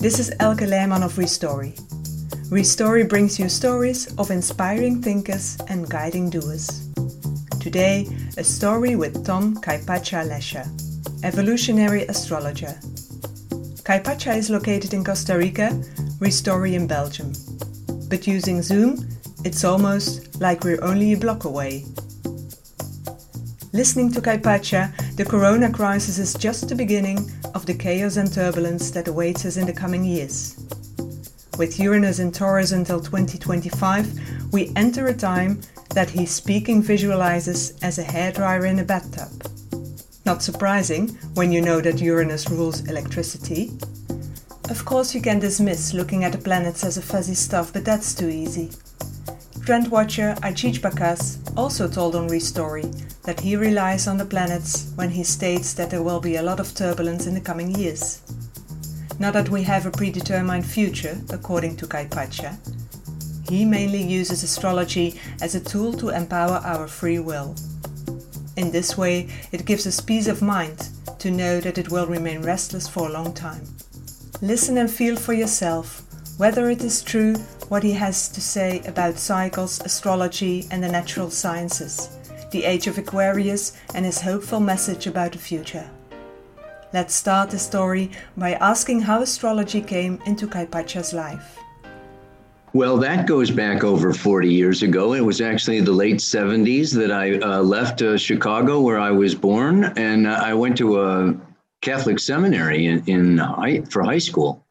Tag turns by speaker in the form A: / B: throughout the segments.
A: This is Elke Lehmann of Restory. Restory brings you stories of inspiring thinkers and guiding doers. Today, a story with Tom Kaypacha Lescher, evolutionary astrologer. Kaypacha is located in Costa Rica, Restory in Belgium. But using Zoom, it's almost like we're only a block away. Listening to Kaypacha, the corona crisis is just the beginning of the chaos and turbulence that awaits us in the coming years. With Uranus in Taurus until 2025, we enter a time that he speaking visualizes as a hairdryer in a bathtub. Not surprising when you know that Uranus rules electricity. Of course, you can dismiss looking at the planets as a fuzzy stuff, but that's too easy. Trend watcher Adjiedj Bakas also told on story that he relies on the planets when he states that there will be a lot of turbulence in the coming years. Not that we have a predetermined future, according to Kaypacha. He mainly uses astrology as a tool to empower our free will. In this way, it gives us peace of mind to know that it will remain restless for a long time. Listen and feel for yourself whether it is true what he has to say about cycles, astrology, and the natural sciences, the age of Aquarius, and his hopeful message about the future. Let's start the story by asking how astrology came into Kaypacha's life.
B: Well, that goes back over 40 years ago. It was actually the late 70s that I uh, left uh, Chicago, where I was born, and uh, I went to a Catholic seminary in, in high, for high school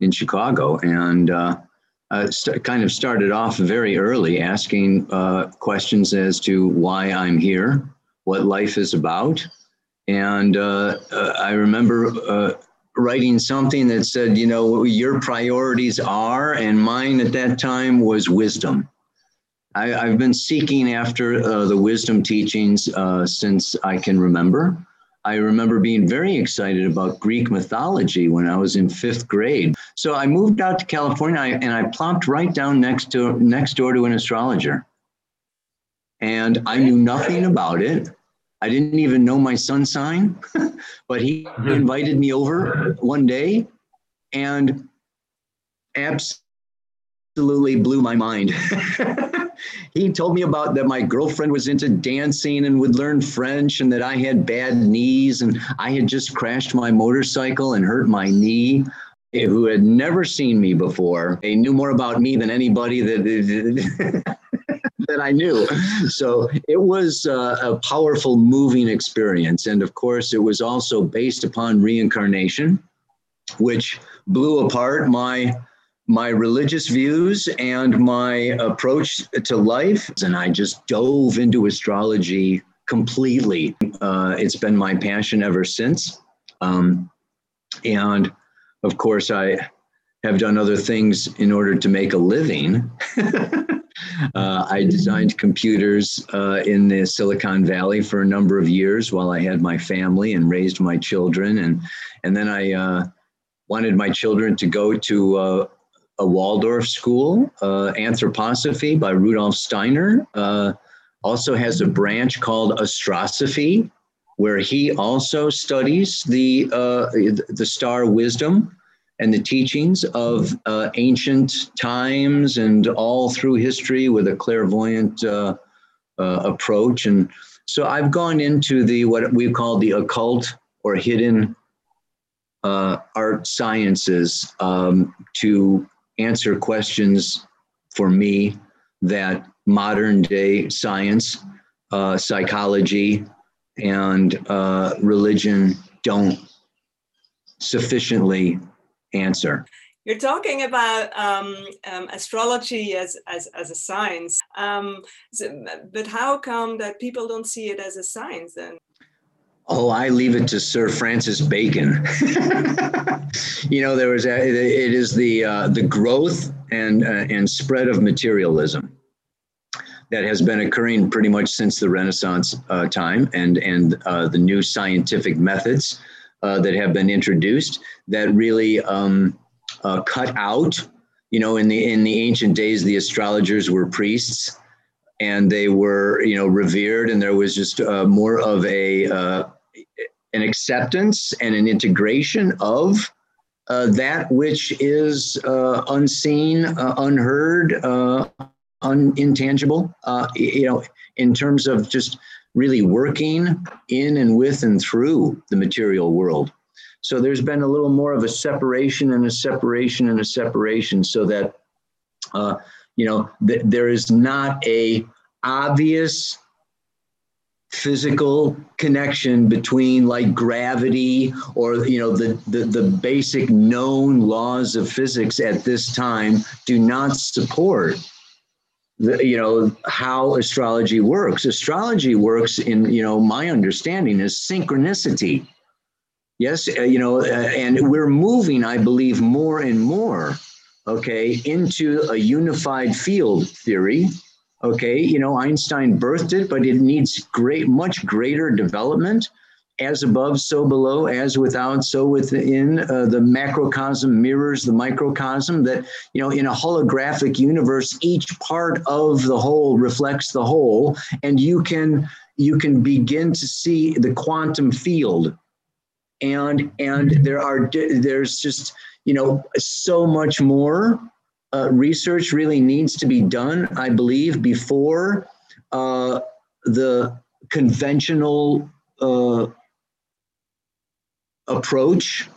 B: in Chicago. And uh, st- kind of started off very early asking uh, questions as to why I'm here, what life is about. And uh, uh, I remember uh, writing something that said, you know, your priorities are, and mine at that time was wisdom. I, have been seeking after uh, the wisdom teachings since I can remember. I remember being very excited about Greek mythology when I was in fifth grade. So I moved out to California and I plopped right down next to next door to an astrologer. And I knew nothing about it. I didn't even know my sun sign, but he invited me over one day and absolutely blew my mind. he told me about that my girlfriend was into dancing and would learn French and that I had bad knees and I had just crashed my motorcycle and hurt my knee. Who had never seen me before. They knew more about me than anybody that. that I knew. So it was uh, a powerful, moving experience. And of course, it was also based upon reincarnation, which blew apart my my religious views and my approach to life. And I just dove into astrology completely. Uh, it's been my passion ever since. Um, and of course, I have done other things in order to make a living. uh, I designed computers uh, in the Silicon Valley for a number of years while I had my family and raised my children. And, and then I uh, wanted my children to go to uh, a Waldorf school, uh, Anthroposophy by Rudolf Steiner. Uh, also has a branch called Astrosophy, where he also studies the uh, the star wisdom and the teachings of uh, ancient times and all through history with a clairvoyant uh, uh, approach. And so I've gone into the what we call the occult or hidden art sciences um, to answer questions for me that modern day science, uh, psychology, and uh, religion don't sufficiently answer.
A: You're talking about um, um, astrology as, as, as a science, um, so, but how come that people don't see it as a science then?
B: Oh, I leave it to Sir Francis Bacon. you know, there was a, it is the uh, the growth and uh, and spread of materialism that has been occurring pretty much since the Renaissance uh, time, and and uh, the new scientific methods uh, that have been introduced that really um, uh, cut out. You know, in the in the ancient days, the astrologers were priests and they were you know revered and there was just more of a uh, an acceptance and an integration of that which is uh, unseen, uh, unheard, uh, un- intangible. Uh, you know, in terms of just really working in and with and through the material world. So there's been a little more of a separation and a separation and a separation, so that uh, you know th- there is not a obvious physical connection between like gravity or you know the, the the basic known laws of physics at this time do not support the, you know how astrology works. Astrology works in you know my understanding is synchronicity. Yes uh, you know uh, and we're moving i believe more and more okay into a unified field theory Okay, you know, Einstein birthed it, but it needs great, much greater development. As above, so below, as without, so within. Uh, the macrocosm mirrors the microcosm. That, you know, in a holographic universe, each part of the whole reflects the whole, and you can you can begin to see the quantum field. And and there are there's just you know so much more uh, research really needs to be done, I believe, before uh, the conventional uh, approach,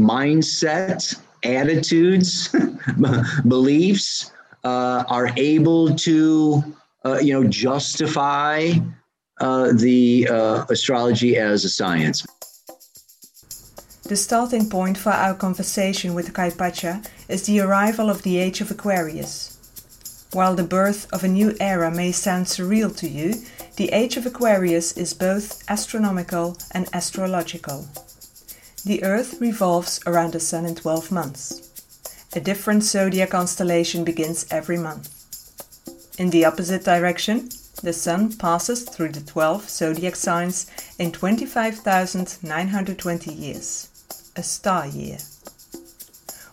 B: mindset, attitudes, beliefs uh, are able to, uh, you know, justify uh, the astrology as a science.
A: The starting point for our conversation with Kaypacha is the arrival of the age of Aquarius. While the birth of a new era may sound surreal to you, the age of Aquarius is both astronomical and astrological. The Earth revolves around the Sun in 12 months. A different zodiac constellation begins every month. In the opposite direction, the Sun passes through the 12 zodiac signs in 25,920 years a star year.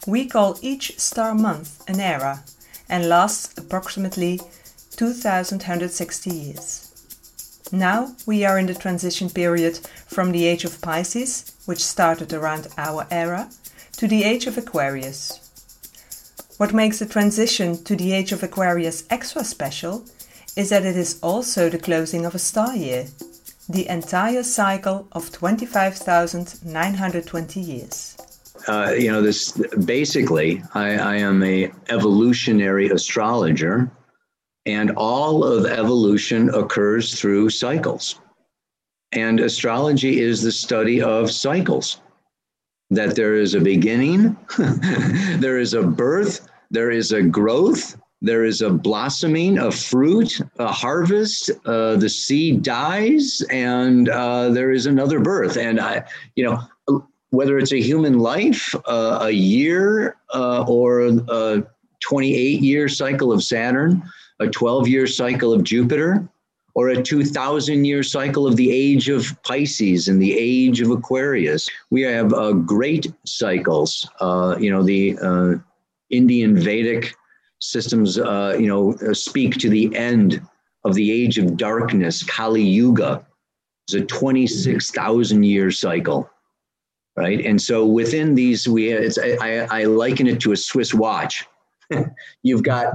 A: We call each star month an era and lasts approximately 2160 years. Now we are in the transition period from the age of Pisces, which started around our era, to the age of Aquarius. What makes the transition to the age of Aquarius extra special is that it is also the closing of a star year, the entire cycle of 25,920 years.
B: Uh, you know, this basically, I, I am a evolutionary astrologer, and all of evolution occurs through cycles. And astrology is the study of cycles. That there is a beginning, there is a birth, there is a growth, there is a blossoming, a fruit, a harvest. Uh, the seed dies, and uh, there is another birth. And I, you know, whether it's a human life, uh, a year, uh, or a 28 year cycle of Saturn, a 12 year cycle of Jupiter, or a 2000 year cycle of the age of Pisces and the age of Aquarius. We have uh, great cycles. Uh, you know, the Indian Vedic systems, uh, you know, uh, speak to the end of the age of darkness, Kali Yuga. is a 26,000 year cycle, right? And so within these, we it's, I, I liken it to a Swiss watch. You've got,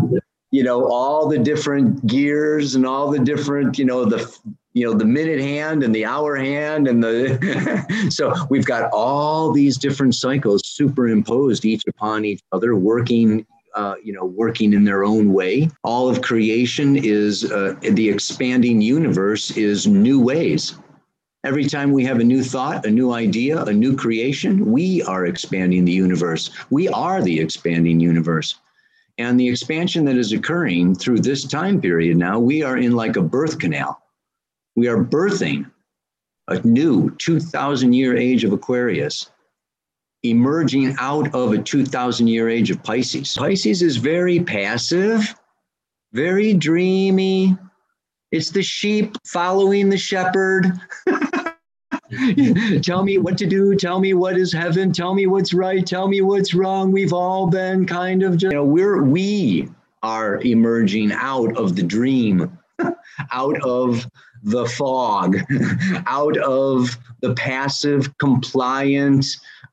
B: you know, all the different gears and all the different, you know, the you know the minute hand and the hour hand and the so we've got all these different cycles superimposed each upon each other working uh, you know, working in their own way. All of creation is uh, the expanding universe is new ways. Every time we have a new thought, a new idea, a new creation, we are expanding the universe. We are the expanding universe. And the expansion that is occurring through this time period now, we are in like a birth canal. We are birthing a new 2,000 year age of Aquarius emerging out of a 2000 year age of Pisces. Pisces is very passive, very dreamy. It's the sheep following the shepherd. tell me what to do. Tell me what is heaven. Tell me what's right. Tell me what's wrong. We've all been kind of just, you know, we're, we are emerging out of the dream, out of the fog, out of the passive, compliant,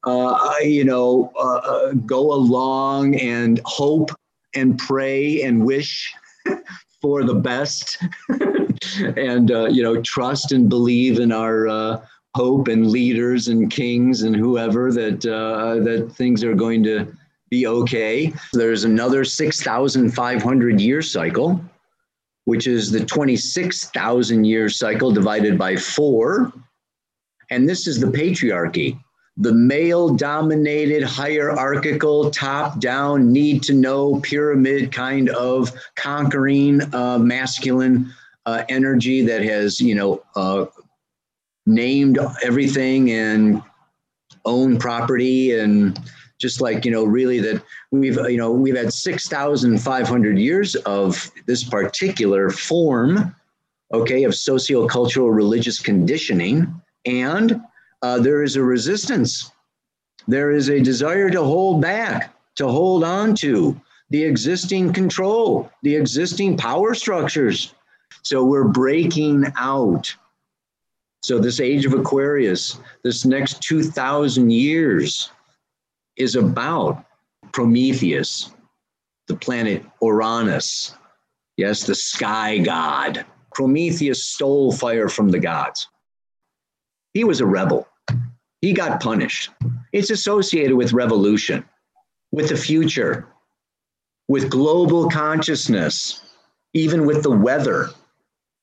B: uh, you know, uh, uh, go along and hope and pray and wish for the best and, uh, you know, trust and believe in our uh, hope and leaders and kings and whoever that, uh, that things are going to be okay. There's another 6,500 year cycle, which is the 26,000 year cycle divided by four. And this is the patriarchy the male dominated hierarchical top down need to know pyramid kind of conquering uh, masculine uh, energy that has you know uh, named everything and own property and just like you know really that we've you know we've had 6500 years of this particular form okay of socio-cultural religious conditioning and uh, there is a resistance. There is a desire to hold back, to hold on to the existing control, the existing power structures. So we're breaking out. So, this age of Aquarius, this next 2,000 years, is about Prometheus, the planet Uranus. Yes, the sky god. Prometheus stole fire from the gods. He was a rebel. He got punished. It's associated with revolution, with the future, with global consciousness, even with the weather.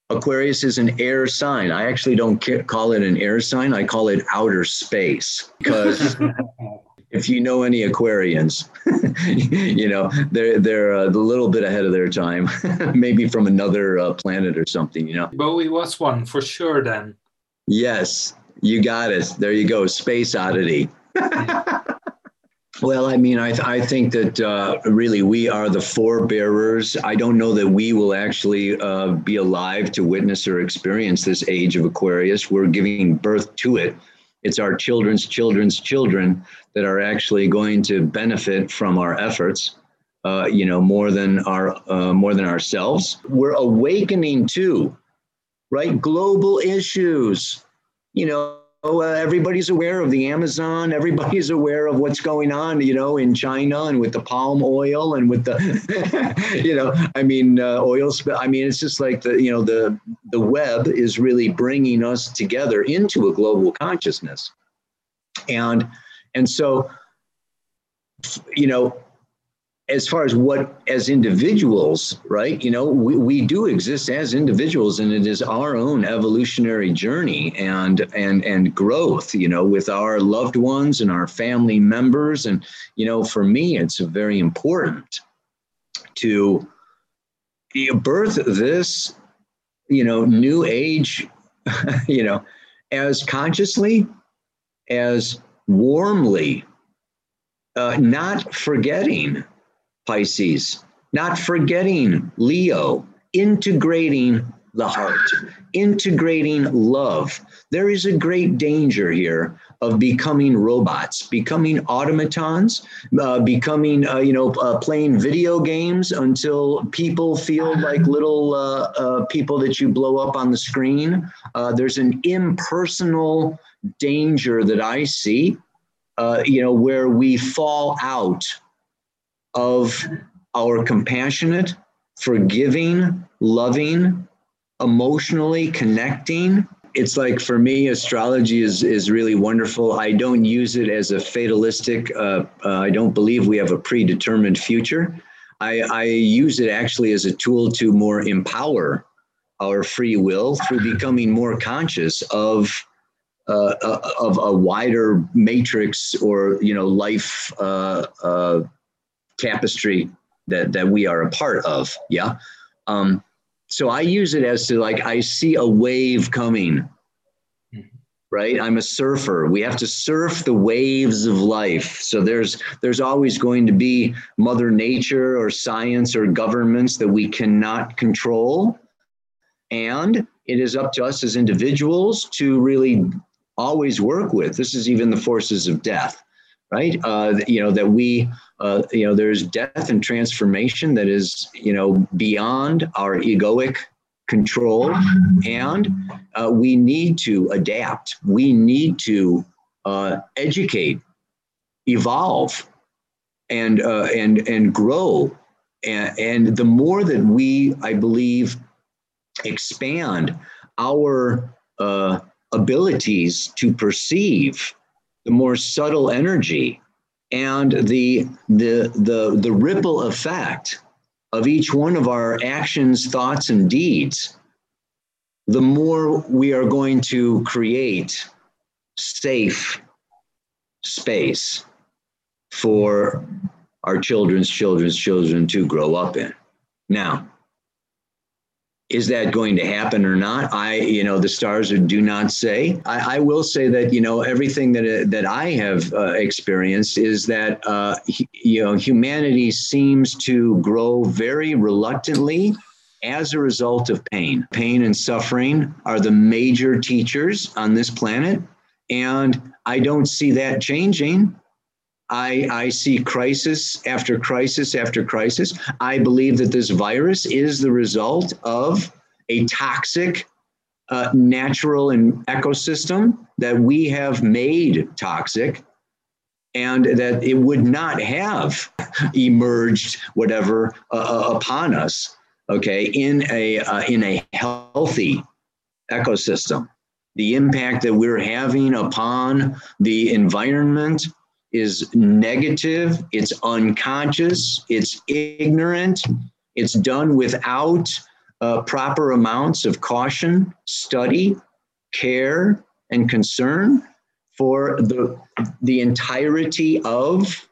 B: Aquarius is an air sign. I actually don't call it an air sign, I call it outer space because. if you know any Aquarians, you know they're they're a little bit ahead of their time, maybe from another uh, planet or something. You know,
C: Bowie was one for sure. Then
B: yes, you got it. There you go. Space oddity. well, I mean, I, th- I think that uh, really we are the forebearers. I don't know that we will actually uh, be alive to witness or experience this age of Aquarius. We're giving birth to it. It's our children's children's children that are actually going to benefit from our efforts. Uh, you know, more than our uh, more than ourselves. We're awakening to, right? Global issues you know, uh, everybody's aware of the Amazon. Everybody's aware of what's going on, you know, in China and with the palm oil and with the, you know, I mean, uh, oil. Sp- I mean, it's just like the, you know, the the web is really bringing us together into a global consciousness, and and so, you know, as far as what as individuals right? You know we, we do exist as individuals and it is our own evolutionary journey and and and growth you know with our loved ones and our family members. And you know for me it's very important to birth this you know new age you know as consciously as warmly uh, not forgetting Pisces, not forgetting Leo, integrating the heart, integrating love. There is a great danger here of becoming robots, becoming automatons, uh, becoming, uh, you know, uh, playing video games until people feel like little uh, uh, people that you blow up on the screen. Uh, there's an impersonal danger that I see, you know, where we fall out of our compassionate, forgiving, loving, emotionally connecting. It's like for me, astrology is is really wonderful. I don't use it as a fatalistic. Uh, uh, I don't believe we have a predetermined future. I, I use it actually as a tool to more empower our free will through becoming more conscious of uh, uh of a wider matrix or you know life uh, uh, tapestry that that we are a part of. Yeah. Um, so I use it as to like I see a wave coming. Right, I'm a surfer. We have to surf the waves of life. So there's there's always going to be Mother Nature or science or governments that we cannot control, and it is up to us as individuals to really always work with. This is even the forces of death right? Uh, you know that we, uh, you know, there's death and transformation that is, you know, beyond our egoic control, and uh, we need to adapt. We need to uh, educate evolve and uh, and and grow and, and the more that we i believe expand our uh, abilities to perceive the more subtle energy and the the the the ripple effect of each one of our actions thoughts and deeds the more we are going to create safe space for our children's children's children to grow up in. Now, is that going to happen or not? I, you know, the stars do not say. I, I will say that, you know, everything that that I have uh, experienced is that, uh, you know, humanity seems to grow very reluctantly as a result of pain. Pain and suffering are the major teachers on this planet. And I don't see that changing. I, I see crisis after crisis after crisis. I believe that this virus is the result of a toxic uh, natural and ecosystem that we have made toxic and that it would not have emerged whatever uh, uh upon us okay in a uh, in a healthy ecosystem the impact that we're having upon the environment is negative, it's unconscious, it's ignorant, it's done without uh, proper amounts of caution, study, care, and concern for the, the entirety of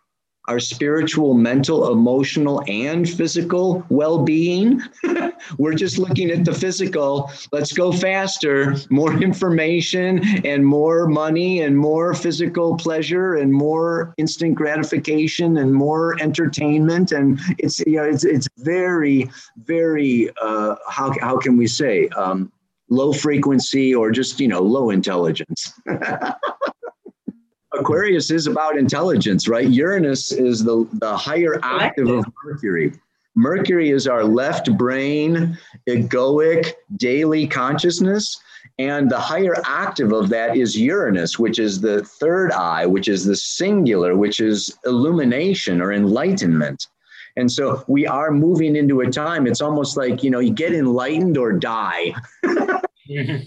B: our spiritual, mental, emotional, and physical well being. We're just looking at the physical. Let's go faster, more information, and more money, and more physical pleasure, and more instant gratification, and more entertainment. And it's, you know, it's, it's very, very, uh, how, how can we say, um, low frequency or just, you know, low intelligence. Aquarius is about intelligence, right? Uranus is the, the higher octave of Mercury. Mercury is our left brain, egoic, daily consciousness. And the higher octave of that is Uranus, which is the third eye, which is the singular, which is illumination or enlightenment. And so we are moving into a time, it's almost like, you know, you get enlightened or die.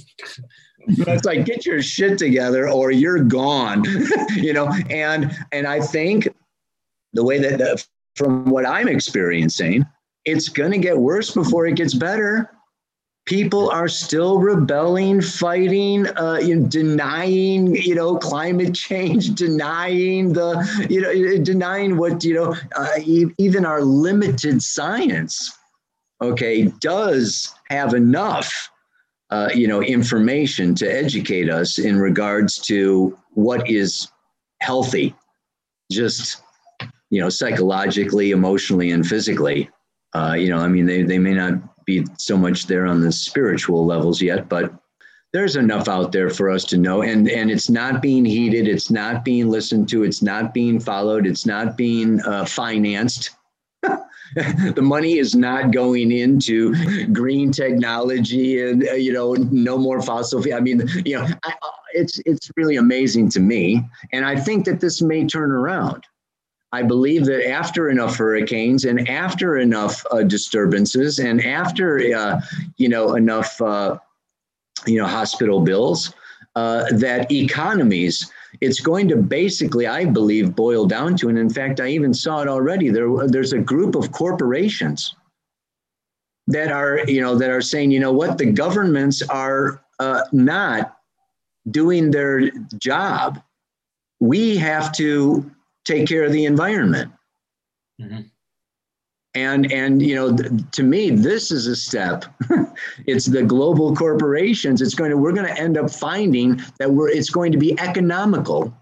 B: it's like get your shit together or you're gone you know? And and i think the way that the, from what i'm experiencing it's going to get worse before it gets better. People are still rebelling fighting uh, you know, denying you know climate change denying the you know denying what you know uh, even our limited science okay does have enough uh, you know, information to educate us in regards to what is healthy, just you know, psychologically, emotionally, and physically. Uh, you know, I mean, they they may not be so much there on the spiritual levels yet, but there's enough out there for us to know and and it's not being heeded it's not being listened to it's not being followed it's not being uh, financed the money is not going into green technology and uh, you know no more fossil fuel. I mean, you know, I, uh, it's it's really amazing to me, and I think that this may turn around. I believe that after enough hurricanes and after enough uh, disturbances and after uh, you know enough uh, you know hospital bills, uh, that economies it's going to basically, I believe, boil down to, and in fact, I even saw it already. There, there's a group of corporations that are, you know, that are saying, you know what, the governments are uh, not doing their job. We have to take care of the environment. Mm-hmm and and you know to me this is a step. It's the global corporations. It's going to we're going to end up finding that we're it's going to be economical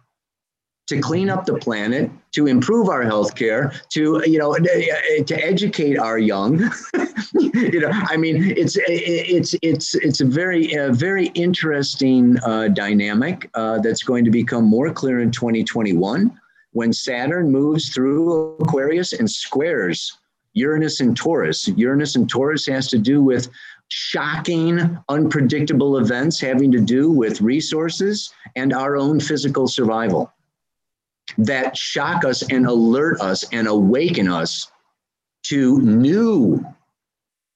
B: to clean up the planet to improve our health care to you know to educate our young. You know i mean it's it's it's it's a very a very interesting uh, dynamic uh, that's going to become more clear in 2021 when saturn moves through aquarius and squares Uranus and Taurus. Uranus and Taurus has to do with shocking, unpredictable events having to do with resources and our own physical survival. that shock us and alert us and awaken us to new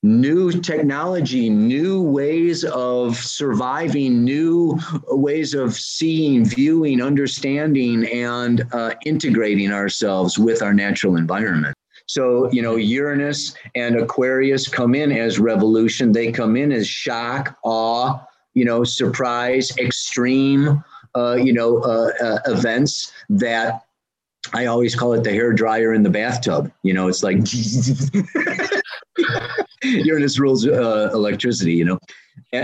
B: new technology, new ways of surviving, new ways of seeing, viewing, understanding, and uh, integrating ourselves with our natural environment. So, you know, Uranus and Aquarius come in as revolution. They come in as shock, awe, you know, surprise, extreme, uh, you know, uh, uh events that I always call it the hair dryer in the bathtub. You know, it's like Uranus rules uh, electricity. You know,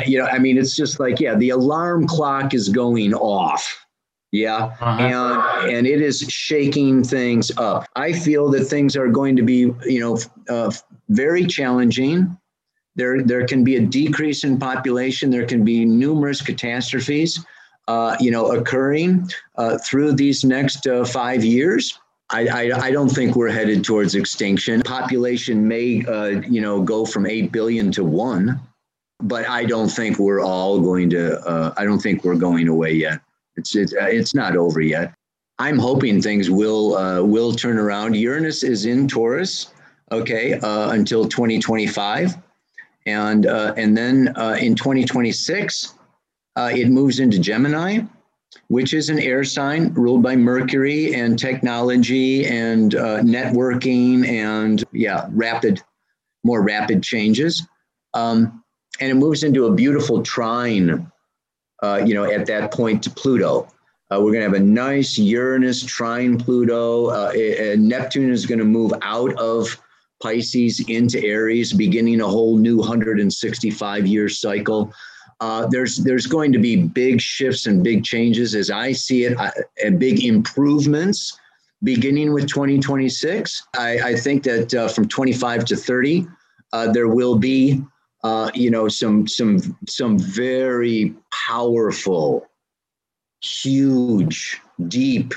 B: you know. I mean, it's just like yeah, the alarm clock is going off. Yeah, uh-huh. and and it is shaking things up. I feel that things are going to be you know uh, very challenging. There there can be a decrease in population. There can be numerous catastrophes. Uh, you know, occurring uh, through these next uh, five years. I, I, I, don't think we're headed towards extinction. Population may, uh, you know, go from 8 billion to one, but I don't think we're all going to, uh, I don't think we're going away yet. It's, it's, it's not over yet. I'm hoping things will, will turn around. Uranus is in Taurus, okay, until 2025. And, and then in 2026, uh, it moves into Gemini, which is an air sign ruled by Mercury and technology and uh, networking and, yeah, rapid, more rapid changes. Um, and it moves into a beautiful trine, uh, you know, at that point to Pluto. Uh, we're going to have a nice Uranus trine Pluto. Uh, Neptune is going to move out of Pisces into Aries, beginning a whole new 165 year cycle. Uh, there's there's going to be big shifts and big changes as I see it, uh, and big improvements beginning with 2026. I, I think that uh, from 25 to 30, uh, there will be uh, you know some some some very powerful, huge, deep,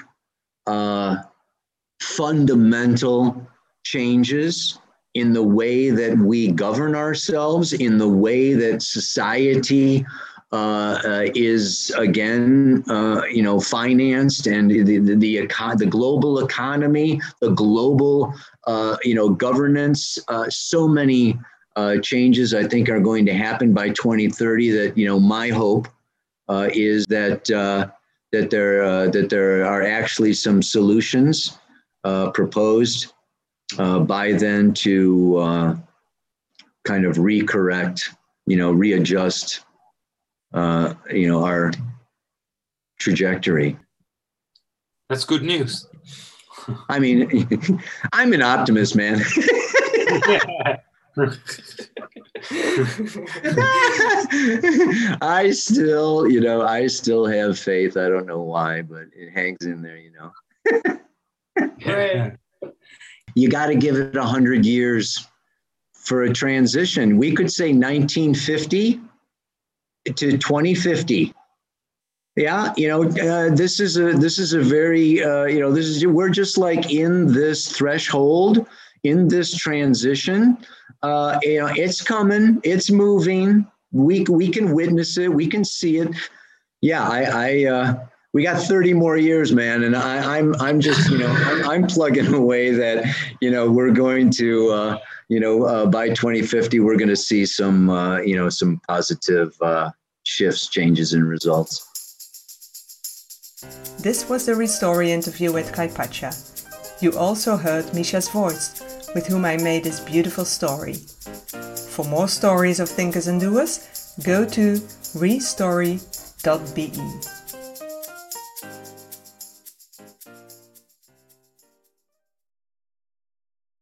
B: fundamental changes in the way that we govern ourselves, in the way that society uh, uh, is again, uh, you know, financed, and the the the, eco- the global economy, the global, uh, you know, governance. Uh, so many uh, changes I think are going to happen by 2030. That you know, my hope is that that there that there are actually some solutions proposed uh, by then to uh, kind of recorrect, you know, readjust, uh, you know, our trajectory.
C: That's good news.
B: I mean, I'm an optimist, man. I still, you know, I still have faith. I don't know why, but it hangs in there, you know.
C: right
B: you got to give it 100 years for a transition. We could say 1950 to 2050. Yeah, you know, uh, this is a this is a very uh, you know this is we're just like in this threshold in this transition. Uh, you know, it's coming, it's moving. We we can witness it, we can see it. Yeah, I I uh, we got 30 more years, man. And I, I'm, I'm just, you know, I'm, I'm, plugging away that, you know, we're going to, uh, you know, uh, by 2050, we're going to see some, uh, you know, some positive uh, shifts, changes, and results.
A: This was the Restory interview with Kaypacha. You also heard Misha's voice, with whom I made this beautiful story. For more stories of thinkers and doers, go to restory.be.